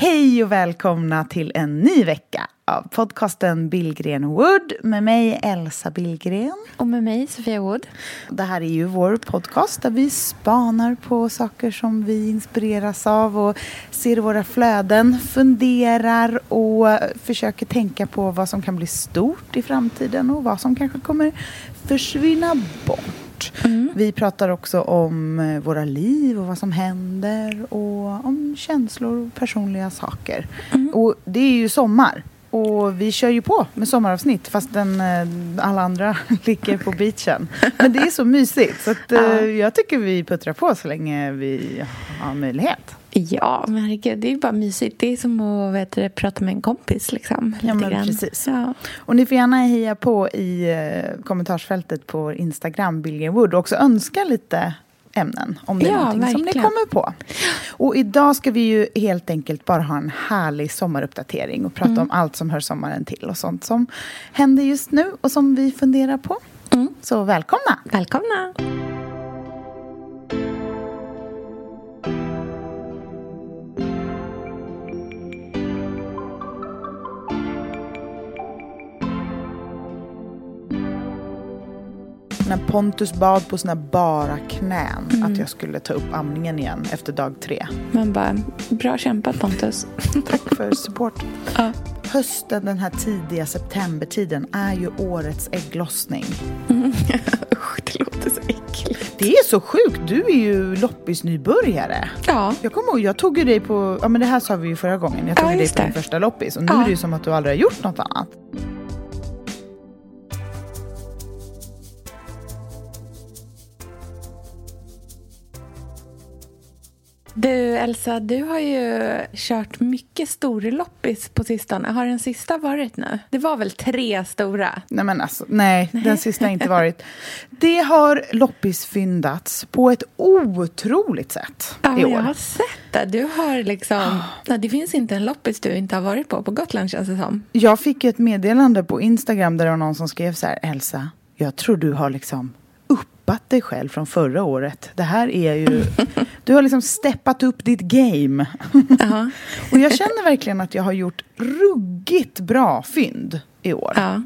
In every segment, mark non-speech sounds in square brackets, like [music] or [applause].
Hej och välkomna till en ny vecka av podcasten Billgren Wood med mig Elsa Billgren. Och med mig, Sofia Wood. Det här är ju vår podcast där vi spanar på saker som vi inspireras av och ser våra flöden, funderar och försöker tänka på vad som kan bli stort i framtiden och vad som kanske kommer försvinna bort. Mm. Vi pratar också om eh, våra liv och vad som händer och om känslor och personliga saker. Mm. Och det är ju sommar. Och vi kör ju på med sommaravsnitt fastän eh, alla andra [laughs] ligger på beachen. Men det är så mysigt så att, eh, Ja. jag tycker vi puttrar på så länge vi har möjlighet. Ja, men herregud, det är bara mysigt. Det är som att vet du, prata med en kompis. Liksom, Ja, men grann. precis. Ja. Och ni får gärna heja på i eh, kommentarsfältet på Instagram, Billgren Wood, och också önska lite ämnen om det är Ja, någonting som ni verkligen. kommer på. Och idag ska vi ju helt enkelt bara ha en härlig sommaruppdatering och prata Mm. om allt som hör sommaren till och sånt som händer just nu och som vi funderar på. Mm. Så välkomna! Välkomna! När Pontus bad på sina bara knän Mm. att jag skulle ta upp amningen igen efter dag tre. Man bara, bra kämpat Pontus. [laughs] Tack för support. Ja. Hösten, den här tidiga septembertiden, är ju årets ägglossning. [laughs] Usch, det låter så äckligt. Det är så sjukt, du är ju loppisnybörjare. Ja, Jag kommer ihåg, jag tog ju dig på, ja men det här sa vi ju förra gången, jag tog Ja, dig på din första loppis och nu Ja. är det ju som att du aldrig har gjort något annat. Du Elsa, du har ju kört mycket storloppis på sistone. Har den sista varit nu? Det var väl tre stora? Nej men alltså, nej, den sista har inte [laughs] varit. Det har loppisfyndats på ett otroligt sätt Ja, i men jag år. har sett det. Du har liksom... Nej, det finns inte en loppis du inte har varit på på Gotland känns det som. Jag fick ett meddelande på Instagram där det var någon som skrev så här, Elsa, jag tror du har liksom uppat dig själv från förra året. Det här är ju, [laughs] du har liksom steppat upp ditt game. Ja. [laughs] Och jag känner verkligen att jag har gjort ruggigt bra fynd i år. Ja.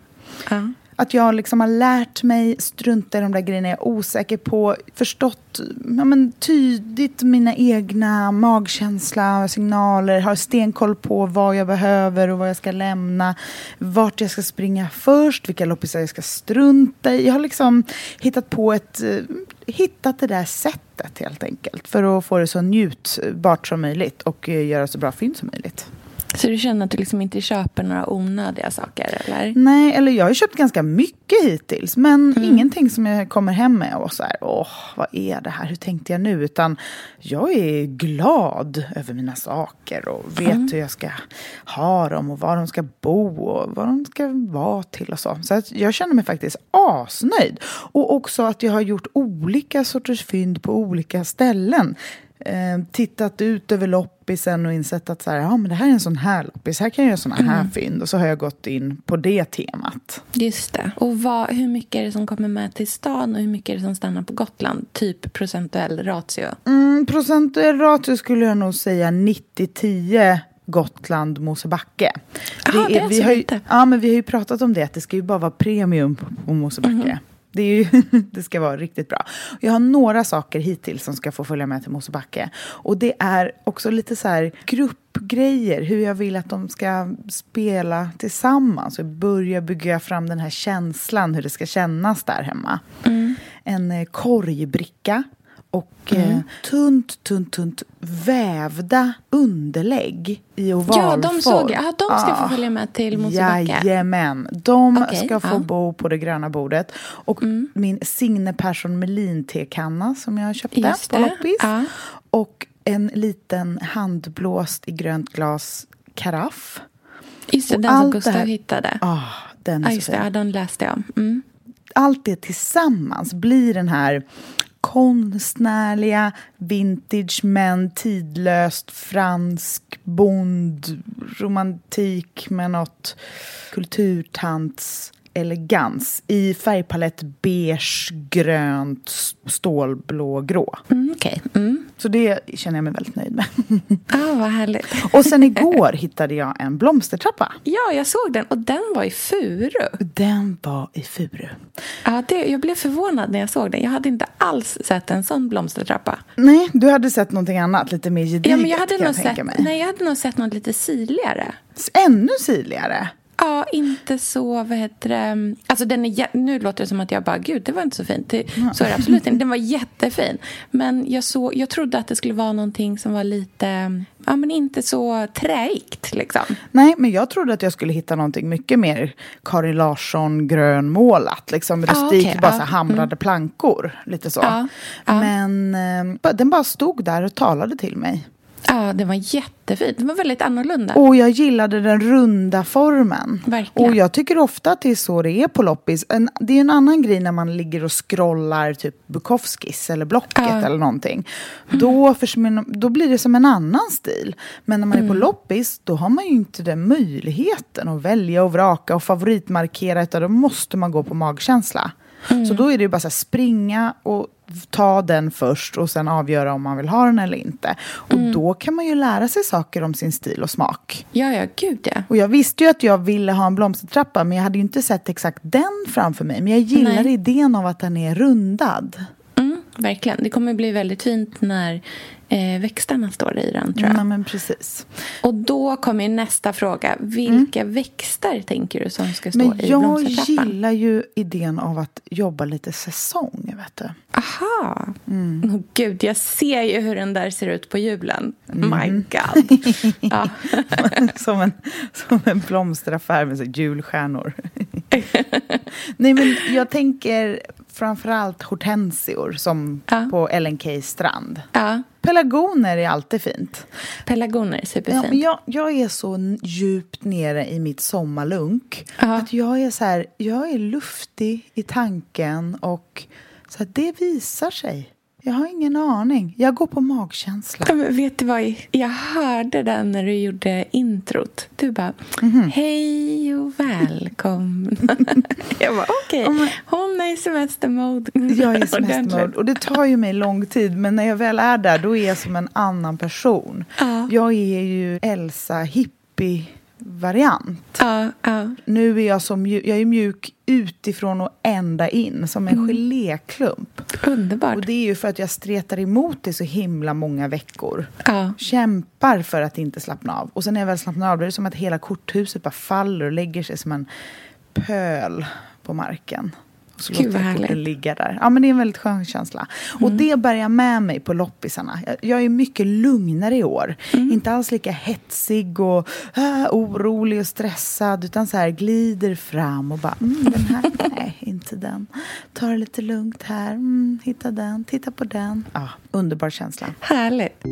Att jag liksom har lärt mig strunta i de där grejerna jag är osäker på. Förstått ja, men, tydligt mina egna magkänsla, signaler. Har stenkoll på vad jag behöver och vad jag ska lämna. Vart jag ska springa först, vilka loppisar jag ska strunta i. Jag har liksom hittat på ett... Hittat det där sättet helt enkelt. För att få det så njutbart som möjligt och eh, göra så bra fynd som möjligt. Så du känner att du liksom inte köper några onödiga saker, eller? Nej, eller jag har köpt ganska mycket hittills. Men Mm. ingenting som jag kommer hem med och så här, åh, vad är det här? Hur tänkte jag nu? Utan jag är glad över mina saker och vet Mm. hur jag ska ha dem och var de ska bo och vad de ska vara till och så. Så att jag känner mig faktiskt asnöjd. Och också att jag har gjort olika sorters fynd på olika ställen. Eh, tittat ut över loppisen och insett att så här, ja, men det här är en sån här loppis, här kan jag göra såna här Mm. fynd. Och så har jag gått in på det temat. Just det. Och vad, hur mycket är det som kommer med till stan och hur mycket är det som stannar på Gotland? Typ procentuell ratio. Mm, procentuell ratio skulle jag nog säga 90-10 Gotland, Mosebacke. Jaha, det är vi så har ju, lite. Ja, men vi har ju pratat om det, att det ska ju bara vara premium på, Mosebacke. Mhm. Det, ju, [laughs] det ska vara riktigt bra. Jag har några saker hittills som ska få följa med till Mosebacke. Och det är också lite så här gruppgrejer, hur jag vill att de ska spela tillsammans. Och börja bygga fram den här känslan, hur det ska kännas där hemma. En eh, korgbricka och eh, tunt, tunt, tunt vävda underlägg i ovalform. Ja, de såg jag. Ja, de ska få följa med till Mosebacke. Jajamän. De Okej, ska få ja. bo på det gröna bordet. Och min Signe Persson Melin-tekanna som jag köpte på loppis. ja. Och en liten handblåst i grönt glas karaff. Just det, den som Gustav här- hittade. Ah, den Ja, är just så det. Ja, den läste jag. Mm. allt det tillsammans blir den här konstnärliga, vintage men tidlöst fransk bond romantik med något kulturtants elegans i färgpalett beige, grönt, stålblå, grå. Mm, Okej. Mm. Så det känner jag mig väldigt nöjd med. [laughs] Ah, vad härligt. Och sen igår hittade jag en blomstertrappa. Ja, jag såg den och den var i furu. Den var i furu. Ja, det, jag blev förvånad när jag såg den. Jag hade inte alls sett en sån blomstertrappa. Nej, du hade sett någonting annat, lite mer gediget Ja, men jag hade, kan jag tänka sett, mig. nej, jag hade nog sett något lite syrligare. Ännu syrligare. Ja, inte så, vad heter det, alltså den är, nu låter det som att jag bara, gud, det var inte så fint. Det, så är det absolut inte. Den var jättefin. Men jag, så, jag trodde att det skulle vara någonting som var lite, ja men inte så träigt liksom. Nej, men jag trodde att jag skulle hitta någonting mycket mer Karin Larsson grönmålat. Liksom rustikt, okej, bara ja, så hamrade plankor. Lite så. Ja. Men eh, den bara stod där och talade till mig. Ja, den var jättefin. Den var väldigt annorlunda. Och jag gillade den runda formen. Verkligen. Och jag tycker ofta att det är så det är på loppis. En, det är en annan grej när man ligger och scrollar typ Bukowskis eller Blocket Ja. eller någonting. Då, försvinner, då blir det som en annan stil. Men när man Mm. är på loppis då har man ju inte den möjligheten att välja och vraka och favoritmarkera utan då måste man gå på magkänsla. Mm. Så då är det ju bara så här, springa och ta den först och sen avgöra om man vill ha den eller inte. Och Mm. då kan man ju lära sig saker om sin stil och smak. Ja, ja, gud ja. Och jag visste ju att jag ville ha en blomstertrappa men jag hade ju inte sett exakt den framför mig. Men jag gillar Nej. idén av att den är rundad. Mm, verkligen. Det kommer bli väldigt fint när eh, växterna står i den, tror jag. Ja, men precis. Och då kommer nästa fråga. Vilka växter tänker du som ska stå Men i jag blomstertrappan? gillar ju idén av att jobba lite säsong, vet du. Aha! Mm. Åh, Gud, jag ser ju hur den där ser ut på julen. Mm. My God! [laughs] ja. [laughs] som, en, som en blomsteraffär med så julstjärnor. [laughs] Nej, men jag tänker framförallt hortensior som Ja. på LNK strand. ja, Pelargoner är alltid fint. pelargoner är Ja, superfint. men jag, jag är så djupt nere i mitt sommarlunk. Ja. Att jag är så här, jag är luftig i tanken och så här, det visar sig. Jag har ingen aning. Jag går på magkänsla. Ja, vet du vad? Jag hörde den när du gjorde introt. Du bara, Mhm. hej och välkommen. [laughs] jag bara, okej, hon är i semestermode. Jag är i [laughs] semestermode och det tar ju mig lång tid men när jag väl är där då är jag som en annan person. Ja. Jag är ju Elsa hippie-variant. Ja, ja. Nu är jag mjuk, jag är mjuk utifrån och ända in som en geléklump. Underbart. Och det är ju för att jag stretar emot det så himla många veckor. Ja. Kämpar för att inte slappna av. Och sen när jag väl slappnar av då är det som att hela korthuset bara faller och lägger sig som en pöl på marken. Och så Gud, vad härligt. ligga där. Ja men det är en väldigt skön känsla. Och Mm. det bär jag med mig på loppisarna. Jag, jag är mycket lugnare i år. Mm. Inte alls lika hetsig och äh, orolig och stressad. Utan så här glider fram och bara, mm, den här, [laughs] nej, inte den. Ta det lite lugnt här, mm, hitta den, titta på den. Ja, underbar känsla. Härligt.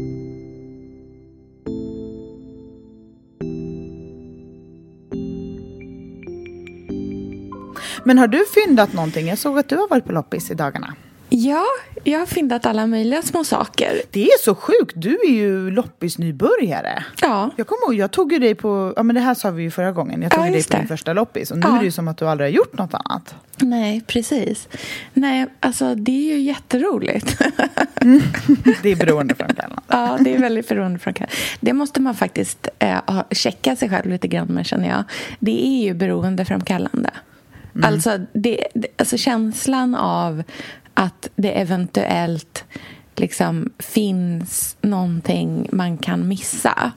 Men har du fyndat någonting? Jag såg att du har varit på loppis i dagarna. Ja, jag har fyndat alla möjliga små saker. Det är så sjukt, du är ju loppisnybörjare. Ja, Jag kommer ihåg, jag tog ju dig på, ja men det här sa vi ju förra gången, jag tog Ja, dig på din första loppis och nu Ja. är det ju som att du aldrig har gjort något annat. nej, precis. Nej, alltså det är ju jätteroligt. [laughs] Det är beroendeframkallande. ja, det är väldigt beroendeframkallande. Det måste man faktiskt eh, checka sig själv lite grann med, känner jag. Det är ju beroendeframkallande. Alltså, det, alltså känslan av att det eventuellt liksom finns någonting man kan missa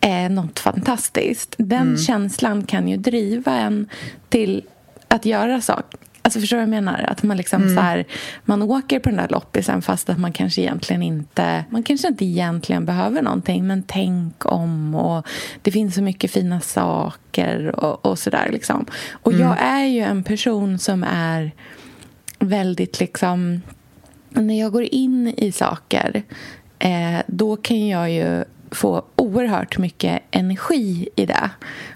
är något fantastiskt. Den känslan kan ju driva en till att göra sak, Alltså förstår du vad jag menar? Att man liksom Mm. så här, man åker på den där loppisen fast att man kanske egentligen inte man kanske inte egentligen behöver någonting men tänk om och det finns så mycket fina saker och, och sådär liksom. Och jag är ju en person som är väldigt liksom när jag går in i saker eh, då kan jag ju få oerhört mycket energi i det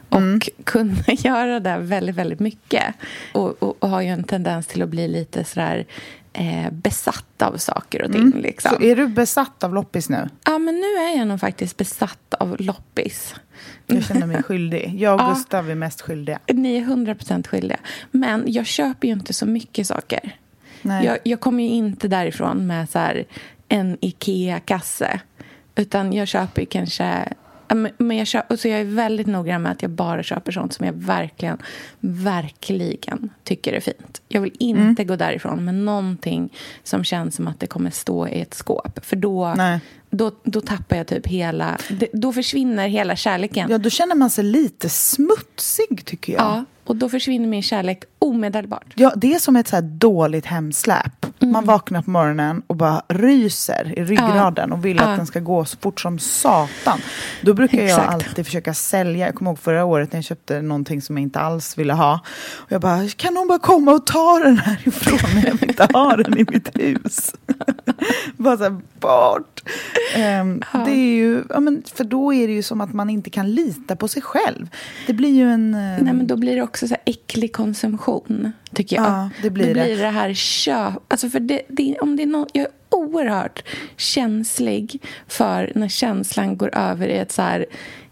och kunna [laughs] göra det väldigt, väldigt mycket. Och, och, och har ju en tendens till att bli lite sådär eh, besatt av saker och ting. Liksom. Så är du besatt av loppis nu? Ja, men nu är jag nog faktiskt besatt av loppis. Jag känner mig skyldig. Jag och [laughs] Ja. Gustav är mest skyldiga. Ni är 100% skyldiga. Men jag köper ju inte så mycket saker. Nej. Jag, jag kommer ju inte därifrån med så här, en Ikea-kasse. Utan jag köper kanske... men- jag, köper, så jag är väldigt noggrann med att jag bara köper sånt som jag verkligen, verkligen tycker är fint. Jag vill inte gå därifrån med någonting som känns som att det kommer stå i ett skåp. För då, Nej. Då, då tappar jag typ hela... Då försvinner hela kärleken. Ja, då känner man sig lite smutsig, tycker jag. Ja, och då försvinner min kärlek omedelbart. Ja, det är som ett så dåligt hemsläp. Mm. Man vaknar på morgonen och bara ryser i ryggraden och vill Ja. att den ska gå så fort som satan. Då brukar jag Exakt. alltid försöka sälja. Jag kommer ihåg förra året när jag köpte någonting som jag inte alls ville ha. Och jag bara, kan någon bara komma och ta den här ifrån mig? Jag vill inte ha den i mitt hus. [laughs] bara så här, bort. Ehm, Det är ju, ja, men, för då är det ju som att man inte kan lita på sig själv. Det blir ju en... eh, Nej, men då blir det också så här äcklig konsumtion, tycker jag. Ja, det blir då det. blir det här köp... Alltså för det, det, om det är någon, jag är oerhört känslig för när känslan går över i ett så här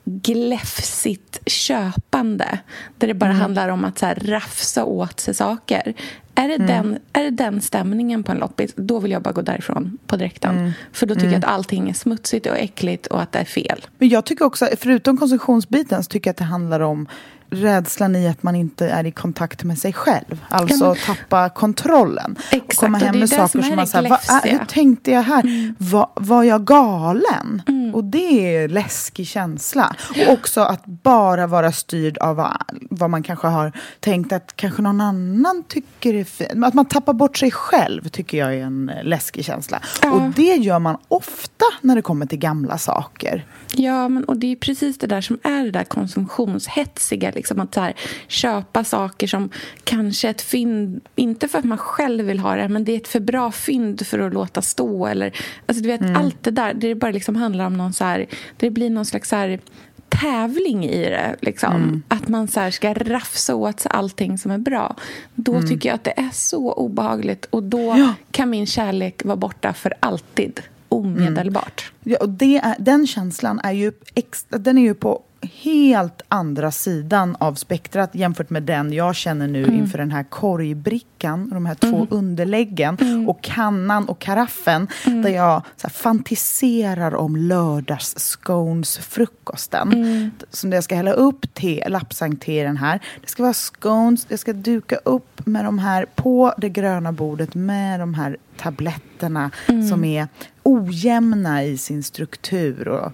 gläfsigt köpande där det bara Mm. handlar om att så här rafsa åt sig saker. Är det, den, är det den stämningen på en loppis, då vill jag bara gå därifrån på direkten. Mm. För då tycker jag att allting är smutsigt och äckligt och att det är fel. Men jag tycker också, förutom konsumtionsbiten, så tycker jag att det handlar om rädslan i att man inte är i kontakt med sig själv. Alltså Ja, men- tappa kontrollen. Exakt, och komma och hem är med saker som som man säger, gläfsiga." hur tänkte jag här? Var, var jag galen? Mm. Och det är läskig känsla. Och också att bara vara styrd av vad, vad man kanske har tänkt att kanske någon annan tycker är fint. Att man tappar bort sig själv tycker jag är en läskig känsla. Ja. Och det gör man ofta när det kommer till gamla saker. Ja, men, och det är precis det där som är det där konsumtionshetsiga. Liksom, att här, köpa saker som kanske ett fynd, inte för att man själv vill ha det, men det är ett för bra fynd för att låta stå. Eller, alltså, du vet, Allt det där, det bara liksom handlar om någon så här, det blir någon slags så här, tävling i det. Liksom. Att man så ska rafsa åt sig allting som är bra. Då tycker jag att det är så obehagligt och då kan min kärlek vara borta för alltid. Omedelbart. Ja, och det är, den känslan är ju, extra, den är ju på helt andra sidan av spektrat jämfört med den jag känner nu inför den här korgbrickan, de här två underläggen och kannan och karaffen där jag här, fantiserar om lördagsscones-frukosten. Som jag ska hälla upp te, lapsang-te i den här. Det ska vara scones, jag ska duka upp med de här på det gröna bordet med de här tabletterna som är ojämna i sin struktur och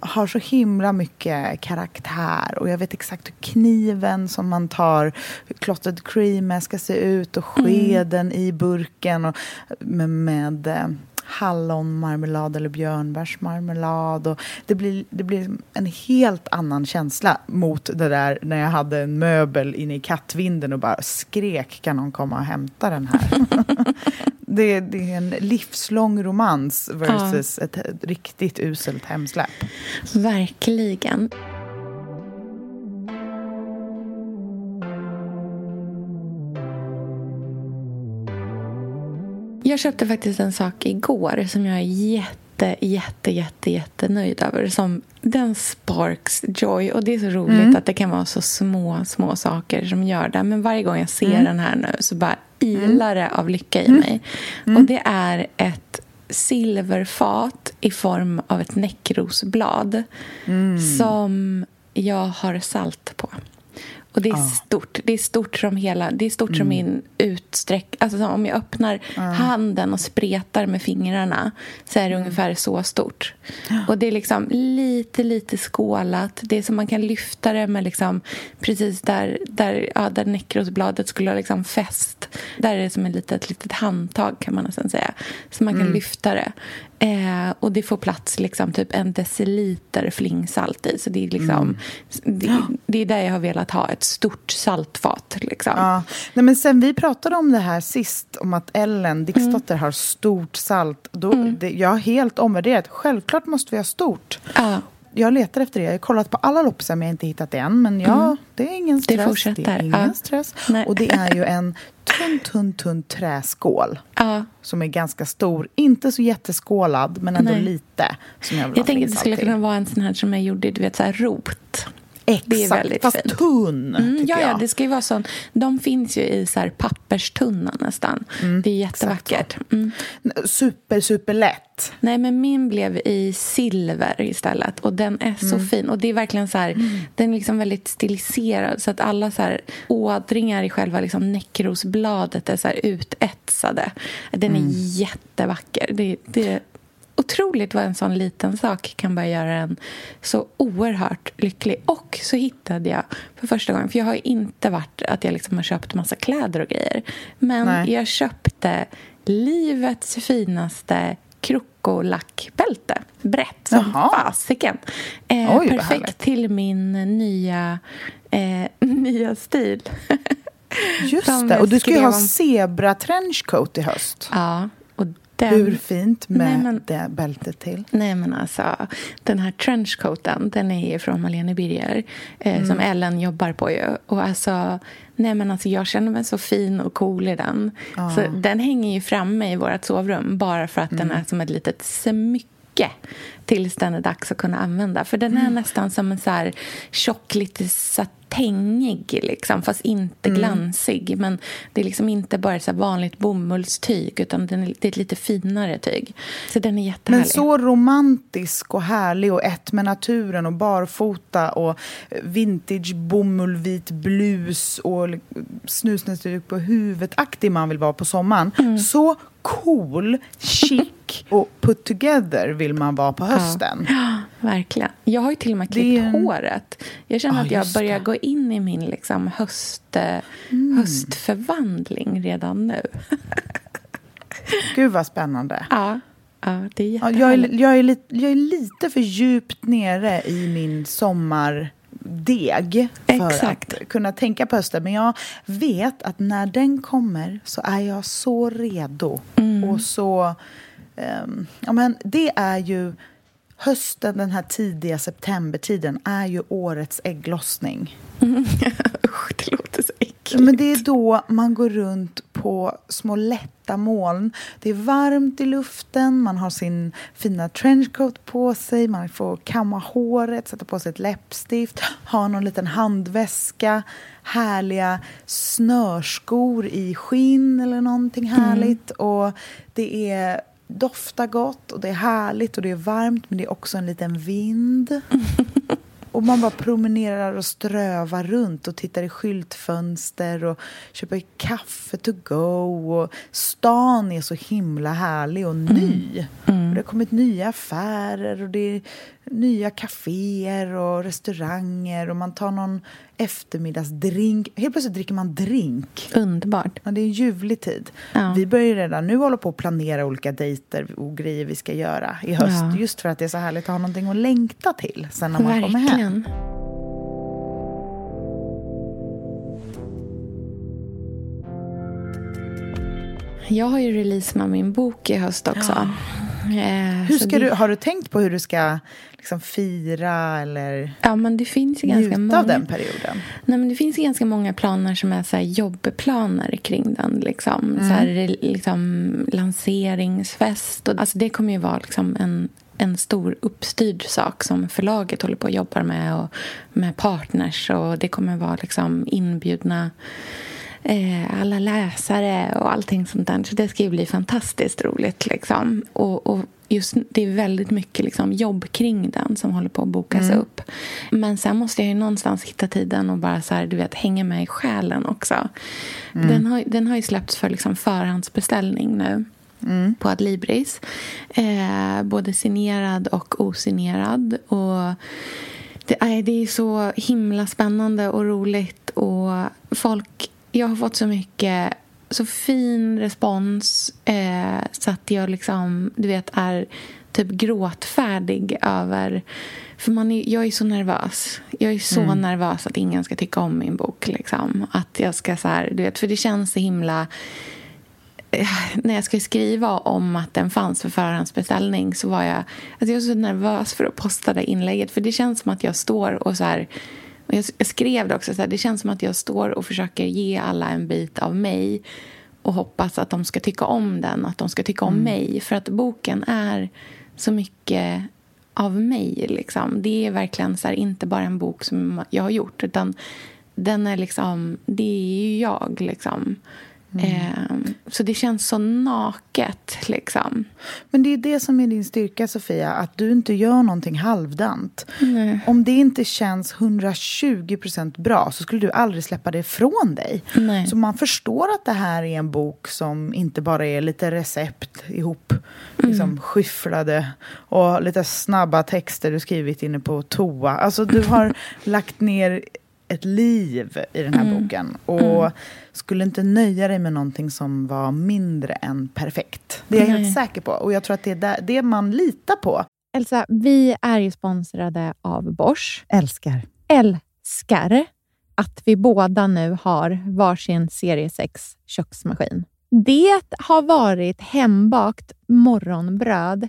har så himla mycket karaktär. Och jag vet exakt hur kniven som man tar clotted cream ska se ut och skeden i burken och med, med eh, hallonmarmelad eller björnbärsmarmelad. Och det, blir, det blir en helt annan känsla mot det där när jag hade en möbel inne i kattvinden och bara skrek kan någon komma och hämta den här. [laughs] det, det är en livslång romans versus ett riktigt uselt hemsläp. Verkligen. Jag köpte faktiskt en sak igår som jag är jätte, jätte, jätte, jätte nöjd över. Som den sparks joy. Och det är så roligt att det kan vara så små, små saker som gör det. Men varje gång jag ser den här nu så bara ilar det av lycka i mig. Och det är ett silverfat i form av ett näckrosblad som jag har salt på. Och det är stort. Det är stort som hela, det är stort som min utsträck... Alltså om jag öppnar handen och spretar med fingrarna så är det ungefär så stort. Och det är liksom lite, lite skålat. Det är som man kan lyfta det med liksom precis där, där, ja, där näckrosbladet skulle ha liksom fäst. Där är det som ett litet, litet handtag kan man nästan säga. Så man kan Mm. lyfta det. Eh, och det får plats liksom typ en deciliter flingsalt i. Så det är liksom... Mm. Det, det är där jag har velat ha ett stort saltfat. Liksom. Ja. Nej, men sen vi pratade om det här sist, om att Ellen Dixdotter Mm. har stort salt. Då, det, jag har helt omvärderat. Självklart måste vi ha stort. Ja. Jag letar efter det. Jag har kollat på alla loppisar men jag har inte hittat det än. Men ja, det är ingen stress. Mm. fortsätter. Det är ingen Ja. stress. Nej. Och det är ju en tunn, tunn, tunn träskål. Ja. Som är ganska stor. Inte så jätteskålad, men ändå Nej. lite. Som jag vill Jag tänker att det skulle till. kunna vara en sån här som du vet, så här rot. Exakt, det är väldigt fast fint. tunn, Mm, ja, ja, det ska ju vara sån. De finns ju i så här papperstunna nästan. det är jättevackert. Mm. Super, super lätt. Nej, men min blev i silver istället. Och den är så fin. Och det är verkligen så här, den är liksom väldigt stiliserad. Så att alla så här ådringar i själva liksom näckrosbladet är så här utetsade. Den är jättevacker. Det, det otroligt vad en sån liten sak kan bara göra en så oerhört lycklig. Och så hittade jag för första gången, för jag har ju inte varit att jag liksom har köpt massa kläder och grejer. Men Nej. jag köpte livets finaste krokolackbälte. Brett som Jaha. fasiken. Eh, Oj, perfekt till min nya, eh, [laughs] nya stil. Just det. Och du ska ju ha om- zebra trenchcoat i höst. ja, den... Hur fint med Nej, men- det bältet till. Nej, men alltså, den här trenchcoaten, den är från Malene Birger eh, som Ellen jobbar på ju. Och alltså, nej men alltså jag känner mig så fin och cool i den. Så den hänger ju framme i vårt sovrum bara för att den är som ett litet smycke tills den är dags att kunna använda. För den är nästan som en så här tjock, lite satängig liksom, fast inte glansig. Men det är liksom inte bara så vanligt bomullstyg utan den är, det är ett lite finare tyg. Så den är jättehärlig. Men så romantisk och härlig och ett med naturen och barfota och vintage bomullvit blus och snusnäsduk på huvudet-aktig man vill vara på sommaren. Mm. Så cool, chic [laughs] och put together vill man vara på hösten. Verkligen. Jag har ju till och med Det klippt en- håret. Jag känner Ja, att jag börjar det. gå in i min liksom höst, Mm. höstförvandling redan nu. Gud vad spännande. [laughs] ja, ja, det är Ja, jättehärligt. jag, är, jag, är lite, jag är lite för djupt nere i min sommardeg för Exakt. att kunna tänka på hösten. Men jag vet att när den kommer så är jag så redo. Mm. Och så... ehm, ja, men det är ju... Hösten, den här tidiga septembertiden, är ju årets ägglossning. [laughs] Usch, det låter så äckligt. Men det är då man går runt på små lätta moln. Det är varmt i luften, man har sin fina trenchcoat på sig, man får kamma håret, sätta på sig ett läppstift, ha någon liten handväska, härliga snörskor i skinn eller någonting härligt. Och det är doftar gott och det är härligt och det är varmt men det är också en liten vind. [laughs] Och man bara promenerar och strövar runt och tittar i skyltfönster och köper kaffe to go. Och stan är så himla härlig och ny. Och det har kommit nya affärer och det är nya kaféer och restauranger och man tar någon eftermiddagsdrink. Helt plötsligt dricker man drink. Underbart. Ja, det är en ljuvlig tid. Ja. Vi börjar redan nu hålla på att planera olika dejter och grejer vi ska göra i höst. Ja. Just för att det är så härligt att ha någonting att längta till sen när man kommer hem. Verkligen. Jag har ju release med min bok i höst också. Eh, Hur ska det- du, har du tänkt på hur du ska liksom fira eller Ja, men det finns ganska njuta många... av den perioden? Nej, men det finns ganska många planer som är så jobbplaner kring den. Liksom. Så här, liksom, lanseringsfest. Och, alltså, det kommer ju vara liksom en, en stor uppstyrd sak som förlaget håller på och jobbar med och med partners. Och Det kommer vara liksom inbjudna eh, alla läsare och allting sånt där. Så det ska ju bli fantastiskt roligt. Liksom. Och, och just Det är väldigt mycket liksom, jobb kring den som håller på att bokas upp. Men sen måste jag ju någonstans hitta tiden och bara så här, du vet, hänga med i själen också. Den, har, den har ju släppts för liksom, förhandsbeställning nu på Adlibris. Eh, både signerad och osignerad. Och det, är, det är så himla spännande och roligt. Och folk, jag har fått så mycket så fin respons eh, så att jag liksom, du vet, är typ gråtfärdig över... För man är, jag är så nervös. Jag är så Mm. nervös att ingen ska tycka om min bok. Liksom. Att jag ska så här, du vet, för det känns så himla... Eh, När jag skulle skriva om att den fanns för förhandsbeställning så var jag, alltså jag var så nervös för att posta det inlägget. För det känns som att jag står och så här... Och jag, jag skrev det också, så här, det känns som att jag står och försöker ge alla en bit av mig och hoppas att de ska tycka om den, att de ska tycka om mig. För att boken är så mycket av mig. Liksom. Det är verkligen så här, inte bara en bok som jag har gjort utan den är liksom, det är ju jag. Liksom. Ehm, så det känns så naket. Liksom. Men det är det som är din styrka, Sofia. Att du inte gör någonting halvdant. Om det inte känns 120% bra så skulle du aldrig släppa det ifrån dig. Nej. Så man förstår att det här är en bok som inte bara är lite recept ihop, liksom skyfflade och lite snabba texter du skrivit inne på toa. Alltså du har [laughs] lagt ner ett liv i den här boken. Och skulle inte nöja dig med någonting som var mindre än perfekt. Det är jag helt säker på. Och jag tror att det är det man litar på. Elsa, vi är ju sponsrade av Bosch. Älskar. Älskar att vi båda nu har varsin serie 6 köksmaskin. Det har varit hembakt morgonbröd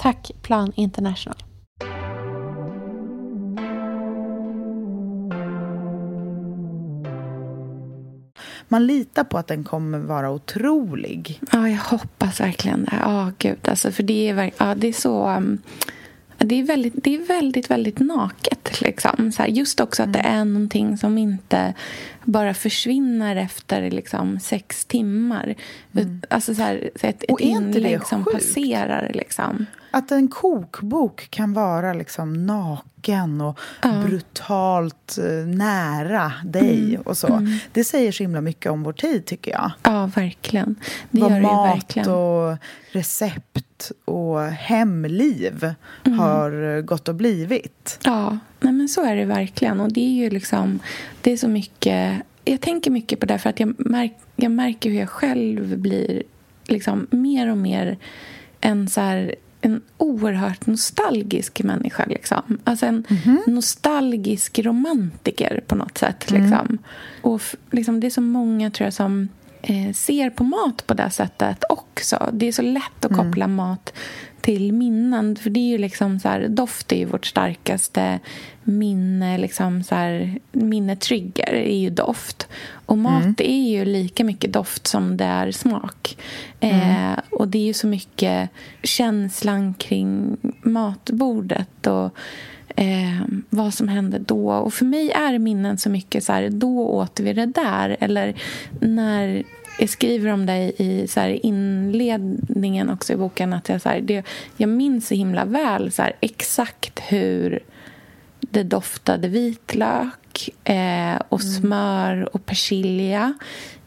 Tack Plan International. Man litar på att den kommer vara otrolig. Ja, jag hoppas verkligen det. Ja, gud. Alltså, för det är, ja, det är så... um, det är väldigt, det är väldigt, väldigt naket. Liksom. Så här, just också att det är någonting som inte bara försvinner efter liksom, sex timmar. Alltså så här, så ett, ett Och är inte det inlägg som passerar. Liksom. Att en kokbok kan vara liksom naken och brutalt eh, nära dig och så. Det säger så himla mycket om vår tid tycker jag. Ja, verkligen. Det Vad gör det mat verkligen. och recept och hemliv har eh, gått och blivit. Ja, nej men så är det verkligen. Och det är ju liksom, det är så mycket... Jag tänker mycket på det för att jag, märk, jag märker hur jag själv blir liksom mer och mer en så här, en oerhört nostalgisk människa. Liksom. Alltså en nostalgisk romantiker på något sätt. Liksom. Och f- liksom, det är så många tror jag som ser på mat på det sättet också. Det är så lätt att koppla mat till minnen. För det är ju liksom så här, doft är ju vårt starkaste minne, liksom så här, minnetrigger är ju doft. Och mat är ju lika mycket doft som det är smak. Eh, och det är ju så mycket känslan kring matbordet och eh, vad som hände då. Och för mig är minnen så mycket så här, då åt vi det där. Eller när jag skriver om det i så här inledningen också i boken. att Jag, så här, det, jag minns så himla väl så här, exakt hur det doftade vitlök eh, och smör och persilja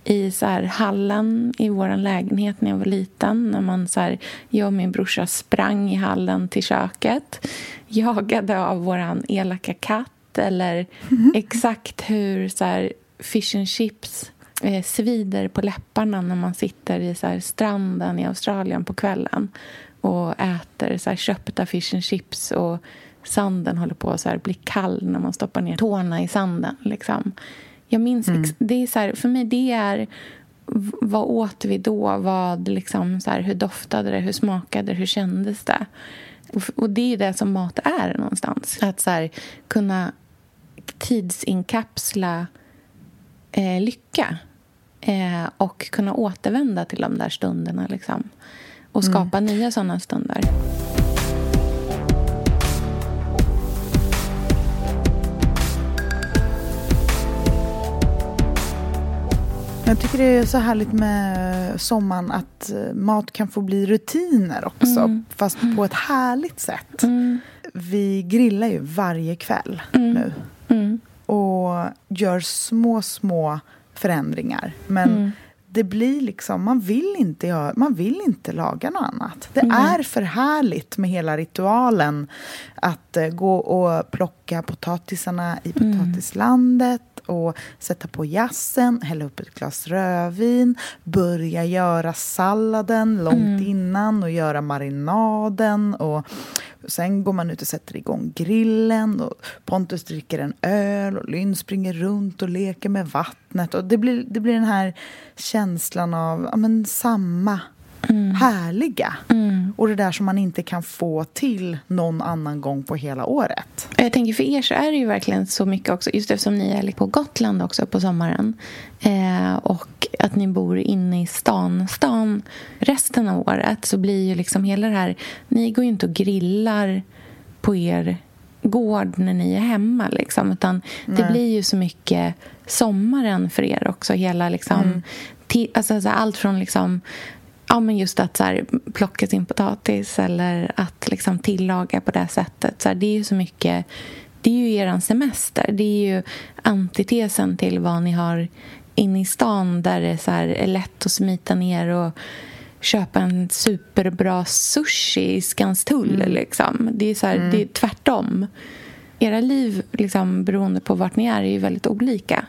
i så här hallen i vår lägenhet när jag var liten. När man så här, jag och min brorsa sprang i hallen till köket [laughs] jagade av vår elaka katt eller [laughs] exakt hur så här, fish and chips eh, svider på läpparna när man sitter i så här, stranden i Australien på kvällen och äter så här, köpta fish and chips och sanden håller på att bli kall när man stoppar ner tårna i sanden. Liksom. Jag minns, ex- det är så här, för mig det är vad åt vi då? Vad, liksom, så här, hur doftade det? Hur smakade det? Hur kändes det? Och, och det är ju det som mat är någonstans. Att så här, kunna tidsinkapsla eh, lycka. eh, och kunna återvända till de där stunderna. Liksom. Och skapa nya sådana stunder. Jag tycker det är så härligt med sommaren att eh, mat kan få bli rutiner också, Mm. fast på ett härligt sätt. Vi grillar ju varje kväll nu Mm. och gör små, små förändringar. Men Mm. det blir liksom, man vill inte, man vill inte laga något annat. Det Mm. är för härligt med hela ritualen att eh, gå och plocka potatisarna i Mm. potatislandet och sätta på jassen, hälla upp ett glas rödvin, börja göra salladen långt Mm. innan och göra marinaden. Och sen går man ut och sätter igång grillen och Pontus dricker en öl och Lynn springer runt och leker med vattnet. Och det blir, det blir den här känslan av ja, men, samma härliga. Och det där som man inte kan få till någon annan gång på hela året. Jag tänker för er så är det ju verkligen så mycket också, just eftersom ni är på Gotland också på sommaren eh, och att ni bor inne i stan, stan resten av året så blir ju liksom hela det här, ni går ju inte och grillar på er gård när ni är hemma liksom, utan det Nej. blir ju så mycket sommaren för er också, hela liksom, ti- alltså, så här, allt från liksom Ja, men just att så här, plocka sin potatis eller att liksom tillaga på det sättet. Så här, det är ju så mycket... Det är ju er semester. Det är ju antitesen till vad ni har inne i stan där det så här är lätt att smita ner och köpa en superbra sushi i Skanstull. Liksom. Det, är så här, det är tvärtom. Era liv, liksom, beroende på vart ni är, är ju väldigt olika.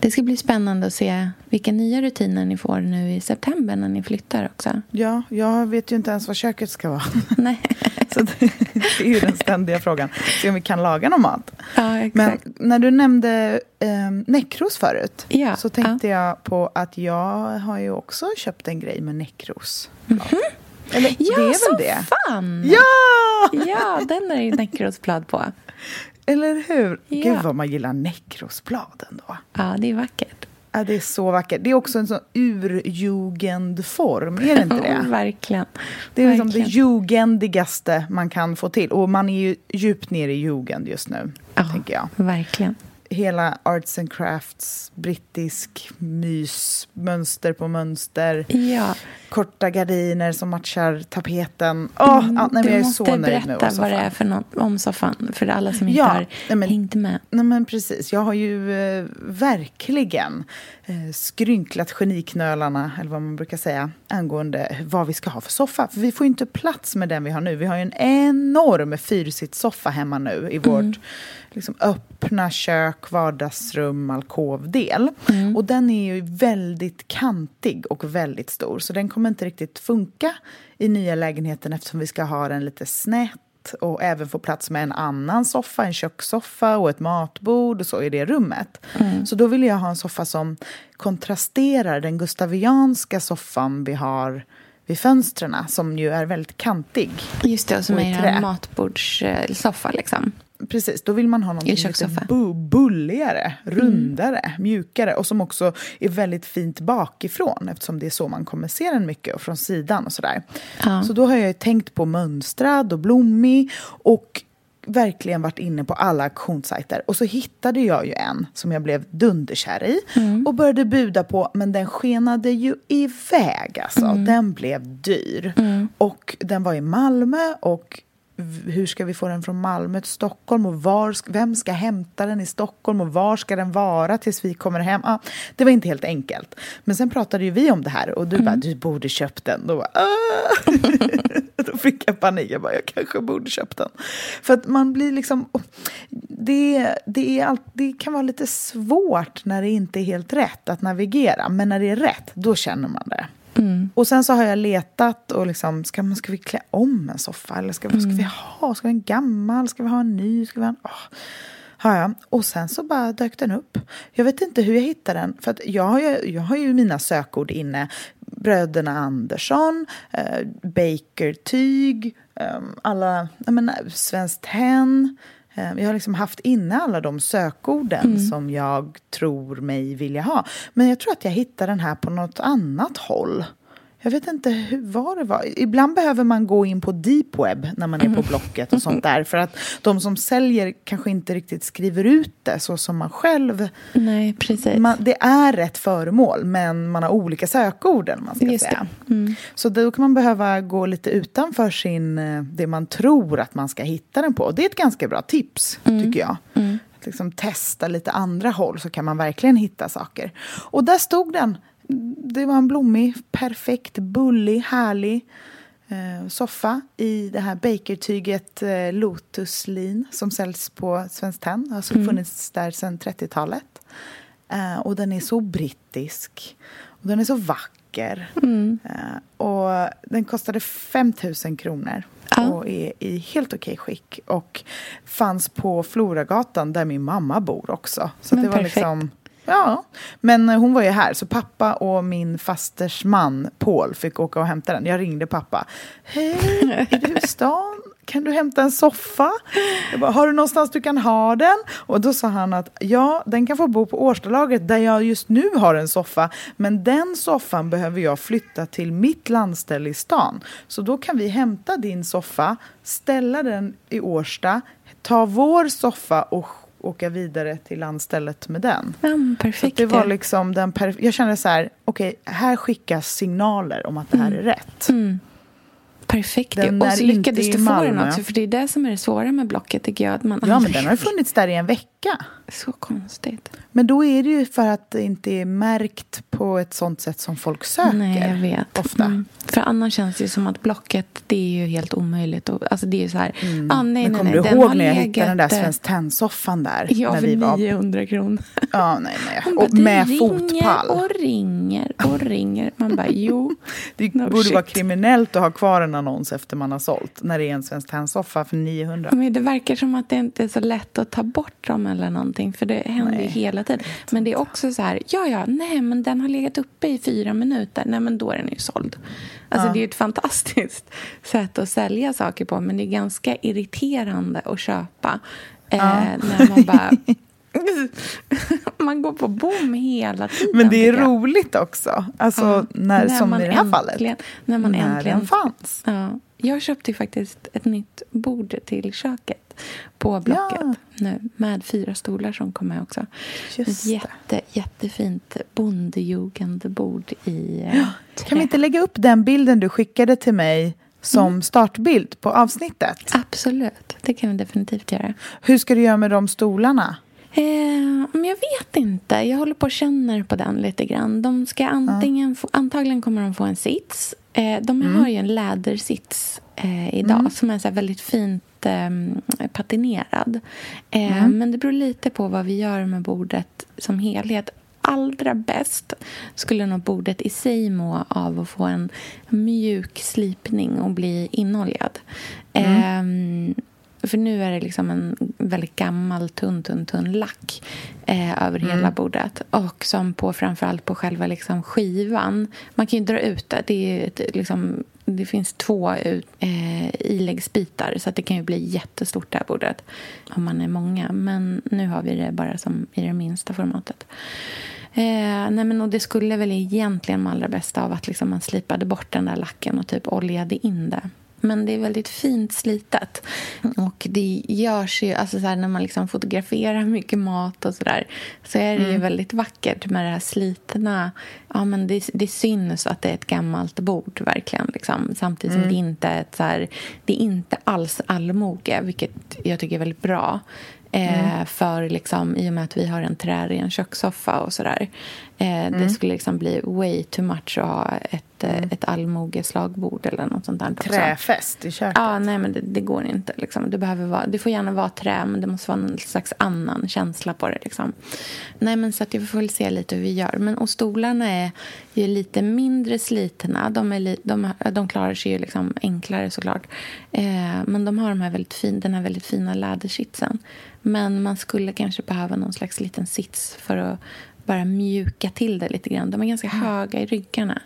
Det ska bli spännande att se vilka nya rutiner ni får nu i september när ni flyttar också. Ja, jag vet ju inte ens vad köket ska vara. [laughs] Nej. [laughs] Så det, det är ju den ständiga frågan. Se om vi kan laga någon mat. Ja, exakt. Men när du nämnde eh, nekros förut Ja, så tänkte jag på att jag har ju också köpt en grej med nekros. Eller ja, det är väl som det? fan! Ja! Ja, den är ju näckrosblad på. Eller hur? Ja. Gud vad man gillar nekrosblad ändå. Ja, det är vackert. Ja, det är så vackert. Det är också en sån urjugendform, är det inte det? [laughs] verkligen. Det är liksom det Verkligen. jugendigaste man kan få till. Och man är ju djupt ner i jugend just nu, Ja, tänker jag. Verkligen. Hela arts and crafts, brittisk mys, mönster på mönster, Ja. korta gardiner som matchar tapeten. Åh, ja, nej, men Mm, du jag är måste så nöjd berätta vad det är för något om soffan, för alla som inte Ja, har nej, men- hängt med. Nej, men precis. Jag har ju eh, verkligen eh, skrynklat geniknölarna, eller vad man brukar säga, angående vad vi ska ha för soffa. För vi får ju inte plats med den vi har nu. Vi har ju en enorm fyrsitssoffa hemma nu i vårt liksom, öppna kök, vardagsrum, alkovdel. Och den är ju väldigt kantig och väldigt stor, så den kommer inte riktigt funka i nya lägenheten eftersom vi ska ha den lite snett och även få plats med en annan soffa, en kökssoffa och ett matbord och så i det rummet. Så då vill jag ha en soffa som kontrasterar den gustavianska soffan vi har vid fönstren som ju är väldigt kantig. Just det, och som Och är en matbordssoffa. Liksom. Precis, då vill man ha något lite bulligare, rundare, mjukare och som också är väldigt fint bakifrån eftersom det är så man kommer se den mycket och från sidan och sådär. Ja. Så då har jag ju tänkt på mönstrad och blommig och verkligen varit inne på alla auktionssajter. Och så hittade jag ju en som jag blev dunderkär i och började buda på, men den skenade ju iväg alltså. Den blev dyr. Och den var i Malmö och hur ska vi få den från Malmö till Stockholm och var, vem ska hämta den i Stockholm och var ska den vara tills vi kommer hem? Ah, det var inte helt enkelt. Men sen pratade ju vi om det här och du bara, du borde köpt den. Då, bara, ah! [laughs] Då fick jag panik. Jag bara, jag kanske borde köpt den. För att man blir liksom... Det, det, är allt, det kan vara lite svårt när det inte är helt rätt att navigera. Men när det är rätt, då känner man det. Och sen så har jag letat och liksom, ska, man, ska vi klä om en soffa? Eller ska, vad ska vi ha? Ska vi ha en gammal? Ska vi ha en ny? Ska vi ha en... Ja, ja. Och sen så bara dök den upp. Jag vet inte hur jag hittade den. För jag, har ju, jag har ju mina sökord inne. Bröderna Andersson, eh, Baker Tyg, eh, alla, jag menar, Svenskt Tenn, Jag har liksom haft inne alla de sökorden Mm. som jag tror mig vilja ha. Men jag tror att jag hittar den här på något annat håll. Jag vet inte hur, vad det var. Ibland behöver man gå in på deep web när man är Mm. på Blocket och sånt där. För att de som säljer kanske inte riktigt skriver ut det så som man själv... Nej, precis. Man, det är rätt föremål, men man har olika sökorden. Man ska Just säga. Mm. Så då kan man behöva gå lite utanför sin, eh, det man tror att man ska hitta den på. Det är ett ganska bra tips, tycker jag. Att liksom testa lite andra håll så kan man verkligen hitta saker. Och där stod den. Det var en blommig, perfekt, bullig, härlig eh, soffa i det här bakertyget eh, Lotuslin som säljs på Svenskt Tenn. Har alltså funnits där sedan 30-talet. Eh, och den är så brittisk. Och den är så vacker. Eh, och den kostade 5 000 kronor. Ja. Och är i helt okej skick. Och fanns på Floragatan där min mamma bor också. Så Men det var perfekt. liksom... Ja, men hon var ju här så pappa och min fasters man Paul fick åka och hämta den. Jag ringde pappa. Hej, är du i stan? Kan du hämta en soffa? Jag bara, har du någonstans du kan ha den? Och då sa han att ja, den kan få bo på Årstalaget där jag just nu har en soffa. Men den soffan behöver jag flytta till mitt landställe i stan. Så då kan vi hämta din soffa, ställa den i Årsta, ta vår soffa och åka vidare till landstället med den. Så perfekt. det var liksom den perf- Jag kände så här, okej, här skickas signaler om att det här är rätt. Mm. Perfekt. Den och så lyckades du få den också. För det är det som är det svåra med Blocket tycker jag. Att man Ja, men den har [laughs] funnits där i en vecka. Så konstigt. Men då är det ju för att det inte är märkt på ett sånt sätt som folk söker. Nej, jag vet. Ofta. Mm. För annars känns det ju som att Blocket, det är ju helt omöjligt. Och, alltså det är ju så här, ah, nej, men nej, kommer nej, du den ihåg när jag legat, hittade den där Svenskt Tenn-soffan där? Ja, när för vi var... 900 kronor. Ja, nej, nej. Hon bara, Och med det fotpall. ringer och ringer och ringer. Man bara, jo. [laughs] Det No borde vara shit. kriminellt att ha kvar en annons efter man har sålt. När det är en Svenskt Tenn-soffa för 900. Men det verkar som att det inte är så lätt att ta bort dem eller någonting. För det händer Nej, hela tiden. Men det är också så här, ja, ja, nej, men den har legat uppe i fyra minuter. Nej, men då är den ju såld. Alltså det är ju ett fantastiskt [laughs] sätt att sälja saker på. Men det är ganska irriterande att köpa. Eh, när man bara... [laughs] man går på bom hela tiden. Men det är roligt också. Alltså, Ja, när, som man i det här fallet. När man När äntligen den fanns. Ja. Jag köpte ju faktiskt ett nytt bord till köket på Blocket Ja. nu med fyra stolar som kom med också. Just det. jätte, jättefint bondejugendbord i eh, trä. Kan vi inte lägga upp den bilden du skickade till mig som startbild på avsnittet? Absolut, det kan vi definitivt göra. Hur ska du göra med de stolarna? Eh, men jag vet inte. Jag håller på och känner på den lite grann. De ska antingen få, antagligen kommer de få en sits. Eh, de har ju en lädersits eh, idag som är så väldigt fint eh, patinerad. Eh, Men det beror lite på vad vi gör med bordet som helhet. Allra bäst skulle nog bordet i sig må av att få en mjuk slipning och bli inoljad. Ehm, för nu är det liksom en väldigt gammal, tunn, tunn, tunn lack eh, över hela bordet. Och som på framförallt på själva liksom skivan. Man kan ju dra ut det. Det, är ett, liksom, det finns två ut, eh, iläggsbitar så att det kan ju bli jättestort det här bordet om man är många. Men nu har vi det bara som i det minsta formatet. Eh, nej men och det skulle väl egentligen med allra bästa av att liksom man slipade bort den där lacken och typ oljade in det. Men det är väldigt fint slitet. Och det görs ju, alltså så här, när man liksom fotograferar mycket mat och sådär så är det ju väldigt vackert med det här slitna. Ja, men det, det syns att det är ett gammalt bord verkligen. Liksom. Samtidigt som det inte är ett så här, det är inte alls allmoge, vilket jag tycker är väldigt bra. Eh, För liksom, i och med att vi har en trären kökssoffa och sådär. Eh, Det skulle liksom bli way too much att ha ett, mm. ett allmogeslagbord eller något sånt där. också. Träfest i köket. Ja, nej, men det, det går inte. Liksom. Det, behöver vara, det får gärna vara trä, men det måste vara en slags annan känsla på det. Liksom. Nej, men så att jag får väl se lite hur vi gör. Men, och stolarna är ju lite mindre slitna. De, är li, de, de klarar sig ju liksom enklare såklart. Eh, men de har de här väldigt fin, den här väldigt fina lädersitsen. Men man skulle kanske behöva någon slags liten sits för att bara mjuka till det lite grann. De är ganska höga i ryggarna.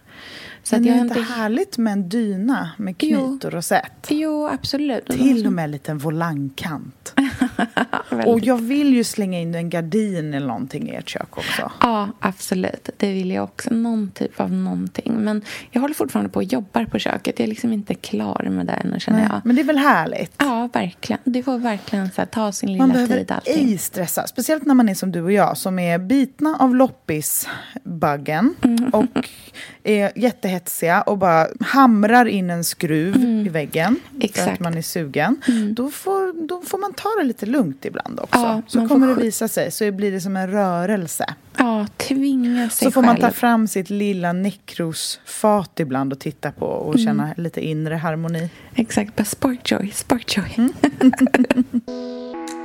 Så Men att är jag har inte härligt med en dyna med knyt och rosett? Jo, absolut. Till och med en liten volangkant. [laughs] [laughs] Och jag vill ju slänga in en gardin eller någonting i ert kök också. Ja, absolut. Det vill jag också. Någon typ av någonting. Men jag håller fortfarande på och jobbar på köket. Jag är liksom inte klar med det ännu, känner jag. Men det är väl härligt? Ja, verkligen. Det får verkligen så här, ta sin lilla Man behöver tid. Ej stressa. Speciellt när man är som du och jag som är bitna av loppisbaggen Mm. och är jättehetsiga och bara hamrar in en skruv i väggen för att Mm. Exakt. Mm. man är sugen. Då, får, då får man ta det lite lugnt ibland också. Ja, så kommer det visa sig. Så blir det som en rörelse. Ja, tvinga sig Så får själv. man ta fram sitt lilla nekrosfat ibland och titta på och Mm. känna lite inre harmoni. Exakt, bara sparkjoy, sparkjoy. Mm. [laughs]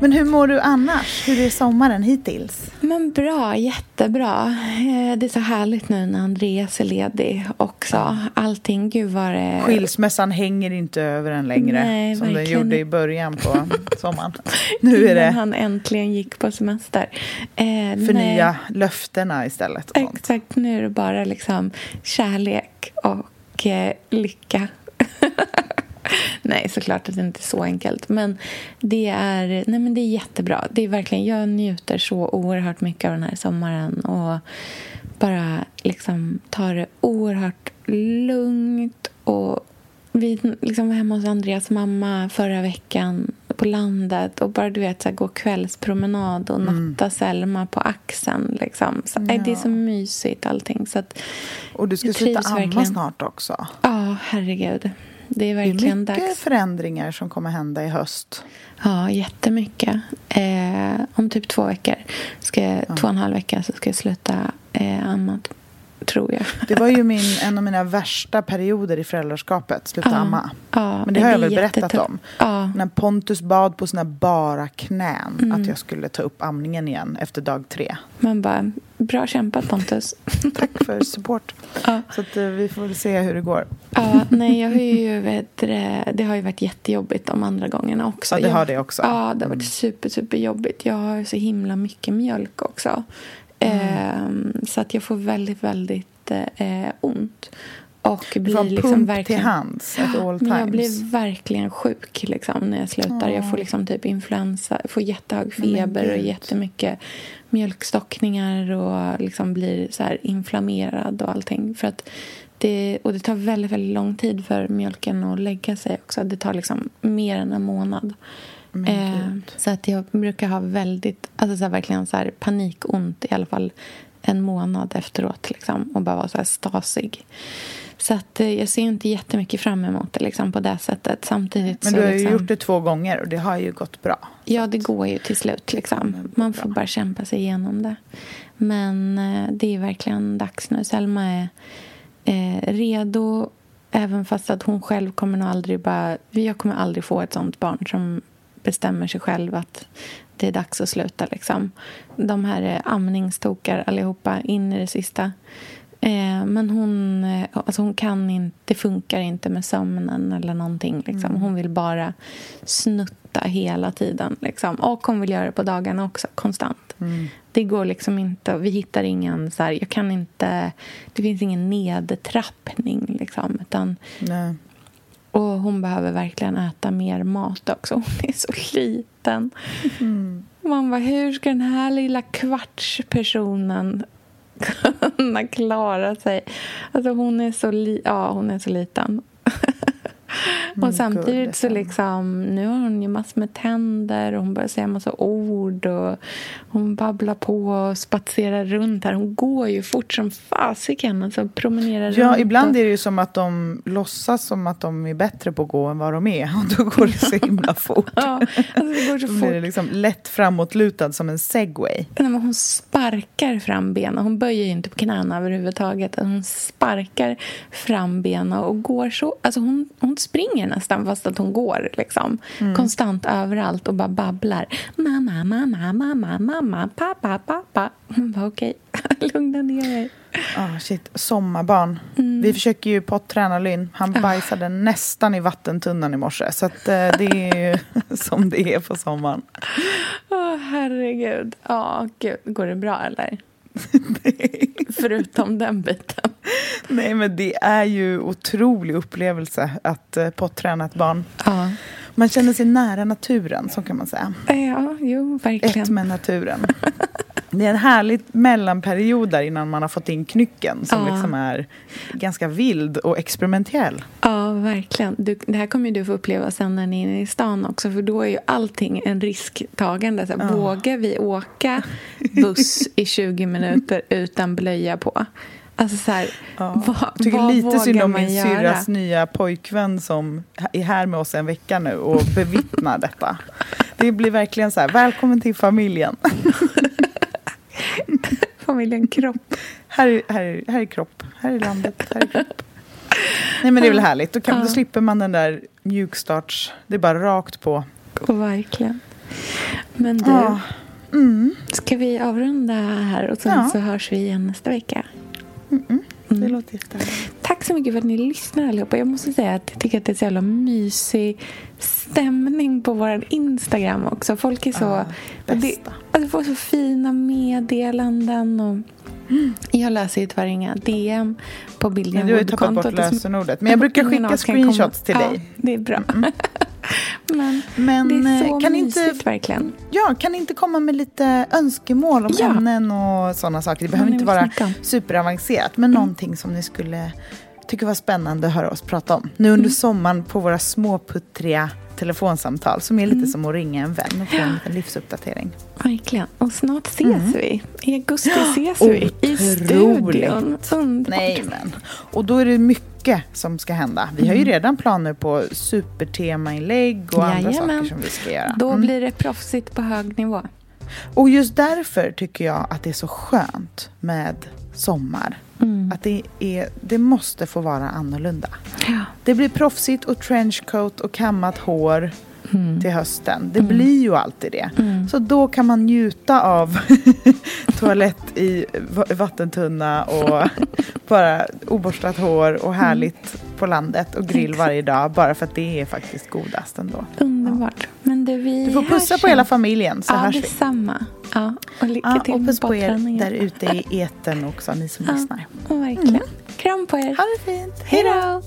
Men hur mår du annars? Hur är sommaren hittills? Men bra, jättebra. Eh, Det är så härligt nu när Andreas är ledig också. Allting, gud vad det... Skilsmässan hänger inte över en längre Nej, som den gjorde i början på [laughs] sommaren. Nu är Innan det han äntligen gick på semester. Eh, förnya nej. löftena istället. Exakt, nu är det bara liksom kärlek och eh, lycka. [laughs] nej, såklart att det inte är så enkelt. Men det är, nej, men det är jättebra. Det är verkligen, jag njuter så oerhört mycket av den här sommaren. Och bara liksom tar det oerhört lugnt. Och vi liksom var hemma hos Andreas mamma förra veckan på landet och bara du vet så här, gå kvällspromenad och natta Selma på axeln. Liksom. Så, nej, Det är så mysigt allting. Så att, Och du ska sluta amma verkligen. snart också. Ja, herregud. Det är Det är verkligen mycket dags. förändringar som kommer hända i höst. Ja, jättemycket. Eh, om typ två veckor, ska jag, två och en halv vecka, så ska jag sluta eh, amma, tror jag. Det var ju min, en av mina värsta perioder i föräldraskapet, sluta Ja, amma. ja, Men det har jag väl berättat jättetufft. om. Ja, När Pontus bad på sina bara knän Mm. att jag skulle ta upp amningen igen efter dag tre. man bara, bra kämpat Pontus. [laughs] Tack för support. Så att, eh, vi får väl se hur det går. Ja, nej, jag har ju, vet, det, har ju varit jättejobbigt de andra gångarna också. Ja, det har det också. Ja, det har varit Mm. super, super jobbigt. Jag har ju så himla mycket mjölk också. Mm. Ehm, så att jag får väldigt, väldigt eh, ont. Och blir får en liksom pump verkligen... till hands at all Men jag times. blir verkligen sjuk liksom, när jag slutar. Jag får liksom typ influensa, får jättehög feber och jättemycket mjölkstockningar och liksom blir så här inflammerad och allting. För att det, och det tar väldigt, väldigt lång tid för mjölken att lägga sig också. Det tar liksom mer än en månad. Eh, så att jag brukar ha väldigt, alltså så här, verkligen så här panikont i alla fall en månad efteråt liksom, och bara vara så här stasig. Så att eh, jag ser inte jättemycket fram emot det liksom, på det sättet. Samtidigt Men så du har ju liksom, gjort det två gånger och det har ju gått bra. Ja, det går ju till slut. Liksom. Man får bara kämpa sig igenom det. Men eh, det är verkligen dags nu. Selma är eh, redo, även fast att hon själv kommer nog aldrig bara... Jag kommer aldrig få ett sånt barn som bestämmer sig själv att det är dags att sluta. Liksom. De här är amningstokar allihopa in i det sista. Eh, men hon, eh, alltså hon kan inte, det funkar inte med sömnen eller någonting. Liksom. Hon vill bara snutta hela tiden. Liksom. Och hon vill göra det på dagarna också, konstant. Det går liksom inte, vi hittar ingen så här, jag kan inte, det finns ingen nedtrappning liksom. Utan, Nej. Och hon behöver verkligen äta mer mat också. Hon är så liten. Man bara, hur ska den här lilla kvartspersonen kunna klara sig? Alltså hon är så, li- ja, hon är så liten. Mm, och samtidigt så liksom, nu har hon ju massor med tänder och hon börjar säga massa ord och hon babblar på och spatserar runt här. Hon går ju fort som fasiken, alltså promenerar Ja, runt. ibland och, är det ju som att de låtsas som att de är bättre på att gå än vad de är. [laughs] Och då går det så himla [laughs] fort. Ja, alltså det går så Då blir det fort. liksom lätt framåtlutad som en segway. Nej, men hon sparkar fram benen. Hon böjer ju inte på knäna överhuvudtaget. Hon sparkar fram benen och går så... Alltså hon, hon springer nästan fast att hon går. Liksom. Konstant överallt och bara babblar. Mamma, mamma, mamma, mamma, pappa, pappa. Hon bara okej, [laughs] lugna ner dig. Ah, shit. Sommarbarn. Mm. Vi försöker ju potträna Lynn. Han Ah. bajsade nästan i vattentunnan i morse. Så att, eh, det är ju [laughs] som det är på sommaren. Åh, herregud. Ja, gud. Går det bra eller? [laughs] Förutom den biten. Nej, men det är ju otrolig upplevelse att uh, potträna ett barn. Ja. Man känner sig nära naturen, så kan man säga. Ja, jo, verkligen. Ett med naturen. Det är en härlig mellanperiod där innan man har fått in knycken som Ja. liksom är ganska vild och experimentell. Ja, verkligen. Du, det här kommer du få uppleva sen när ni är inne i stan också. För då är ju allting en risktagande. Så här, Ja. Vågar vi åka buss i 20 minuter utan blöja på? Alltså så här, Ja. vad, Jag tycker vad lite synd om min syrras nya pojkvän som är här med oss en vecka nu och bevittnar [laughs] detta. Det blir verkligen så här, välkommen till familjen. [laughs] Familjen Kropp. Här är, här, är, här är kropp, här är landet, här är kropp. Nej men det är väl härligt, då, kan, då Ja. slipper man den där mjukstarts, det är bara rakt på. Och verkligen. Men du, Ja. Mm, ska vi avrunda här och sen Ja. så hörs vi igen nästa vecka? Det Mm. låter jättehärligt. Tack så mycket för att ni lyssnar allihopa. Jag måste säga att jag tycker att det är så jävla mysig stämning på vår Instagram också. Folk är så... Ja, och det, bästa. alltså får så fina meddelanden. Och Jag läser ju tyvärr inga DM på bilden. Du har ju tappat bort lösenordet. Men jag brukar skicka screenshots till ja, dig. det är bra. [laughs] Men, Men det är eh, så kan mysigt inte, verkligen. ja, kan inte komma med lite önskemål om Ja. ämnen och sådana saker? Det behöver inte vara superavancerat, men någonting som ni skulle tycka var spännande att höra oss prata om. Nu under sommaren på våra små puttriga telefonsamtal som är lite som att ringa en vän och få en liten livsuppdatering. Verkligen. Och snart ses vi. I augusti ses Oh, vi. I otroligt. studion. Underbart. Nej men, och då är det mycket som ska hända. Vi har ju Mm. redan planer på supertemainlägg och andra Jajamän. saker som vi ska göra. Då Mm. blir det proffsigt på hög nivå. Och just därför tycker jag att det är så skönt med sommar. Mm. Att det, är, det måste få vara annorlunda. Ja. Det blir proffsigt och trenchcoat och kammat hår Mm. till hösten. Det blir ju alltid det. Mm. Så då kan man njuta av [laughs] toalett i va- vattentunna och [laughs] bara oborstat hår och härligt på landet och grill varje dag. Bara för att det är faktiskt godast ändå. Underbart. Men du, vi Du får pussa på hela familjen så Ja, hörs vi. detsamma. Ja, och lycka Ja, till och puss på er där ute i etern också, ni som Ja. lyssnar. Verkligen. Kram på er. Ha det fint. Hej då!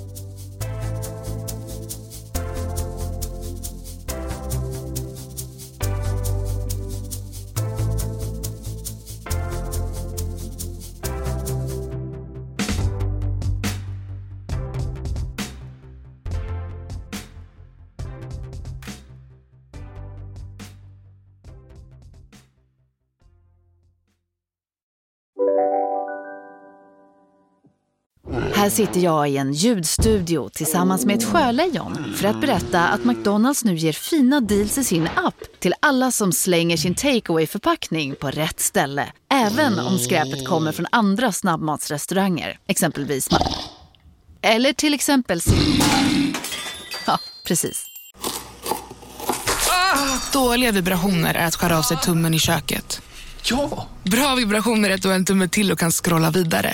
Här sitter jag i en ljudstudio tillsammans med ett sjölejon för att berätta att McDonalds nu ger fina deals i sin app till alla som slänger sin takeaway förpackning på rätt ställe. Även om skräpet kommer från andra snabbmatsrestauranger, exempelvis Eller till exempel Ja, precis. Dåliga vibrationer är att skära av sig tummen i köket. Ja! Bra vibrationer är att du har en tumme till och kan scrolla vidare.